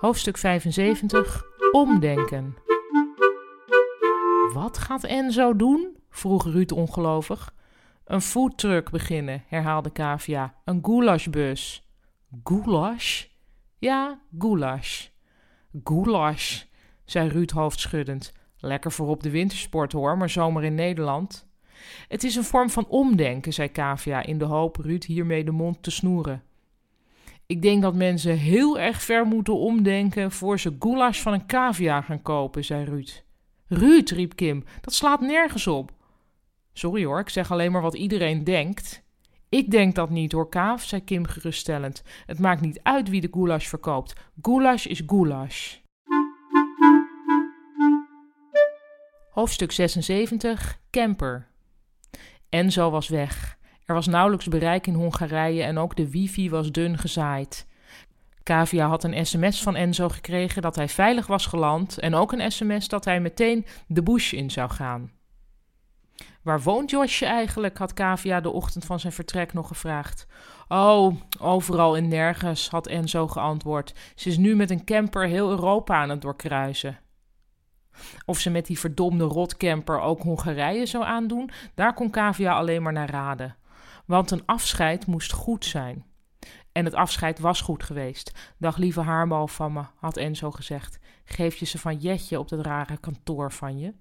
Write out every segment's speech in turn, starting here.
Hoofdstuk 75 Omdenken. Wat gaat Enzo doen? vroeg Ruud ongelovig. Een foodtruck beginnen, herhaalde Kavia. Een goulashbus. Goulash? Ja, goulash. Goulash, zei Ruud hoofdschuddend. Lekker voor op de wintersport hoor, maar zomer in Nederland. Het is een vorm van omdenken, zei Kavia in de hoop Ruud hiermee de mond te snoeren. Ik denk dat mensen heel erg ver moeten omdenken voor ze goulash van een cavia gaan kopen, zei Ruud. Ruud, riep Kim, dat slaat nergens op. Sorry hoor, ik zeg alleen maar wat iedereen denkt. Ik denk dat niet hoor, Kaaf, zei Kim geruststellend. Het maakt niet uit wie de goulash verkoopt. Goulash is goulash. Hoofdstuk 76 Camper Enzo was weg. Er was nauwelijks bereik in Hongarije en ook de wifi was dun gezaaid. Kavia had een sms van Enzo gekregen dat hij veilig was geland en ook een sms dat hij meteen de bush in zou gaan. Waar woont Josje eigenlijk? had Kavia de ochtend van zijn vertrek nog gevraagd. Oh, overal en nergens, had Enzo geantwoord. Ze is nu met een camper heel Europa aan het doorkruisen. Of ze met die verdomde rotcamper ook Hongarije zou aandoen, daar kon Kavia alleen maar naar raden. Want een afscheid moest goed zijn. En het afscheid was goed geweest. Dag lieve haarbal van me, had Enzo gezegd. Geef je ze van Jetje op dat rare kantoor van je?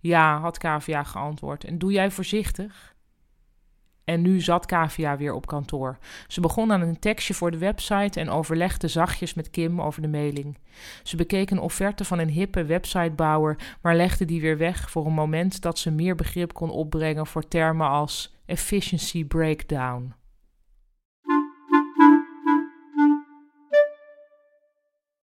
Ja, had Kavia geantwoord. En doe jij voorzichtig? En nu zat Kavia weer op kantoor. Ze begon aan een tekstje voor de website en overlegde zachtjes met Kim over de mailing. Ze bekeek een offerte van een hippe websitebouwer, maar legde die weer weg voor een moment dat ze meer begrip kon opbrengen voor termen als efficiency breakdown.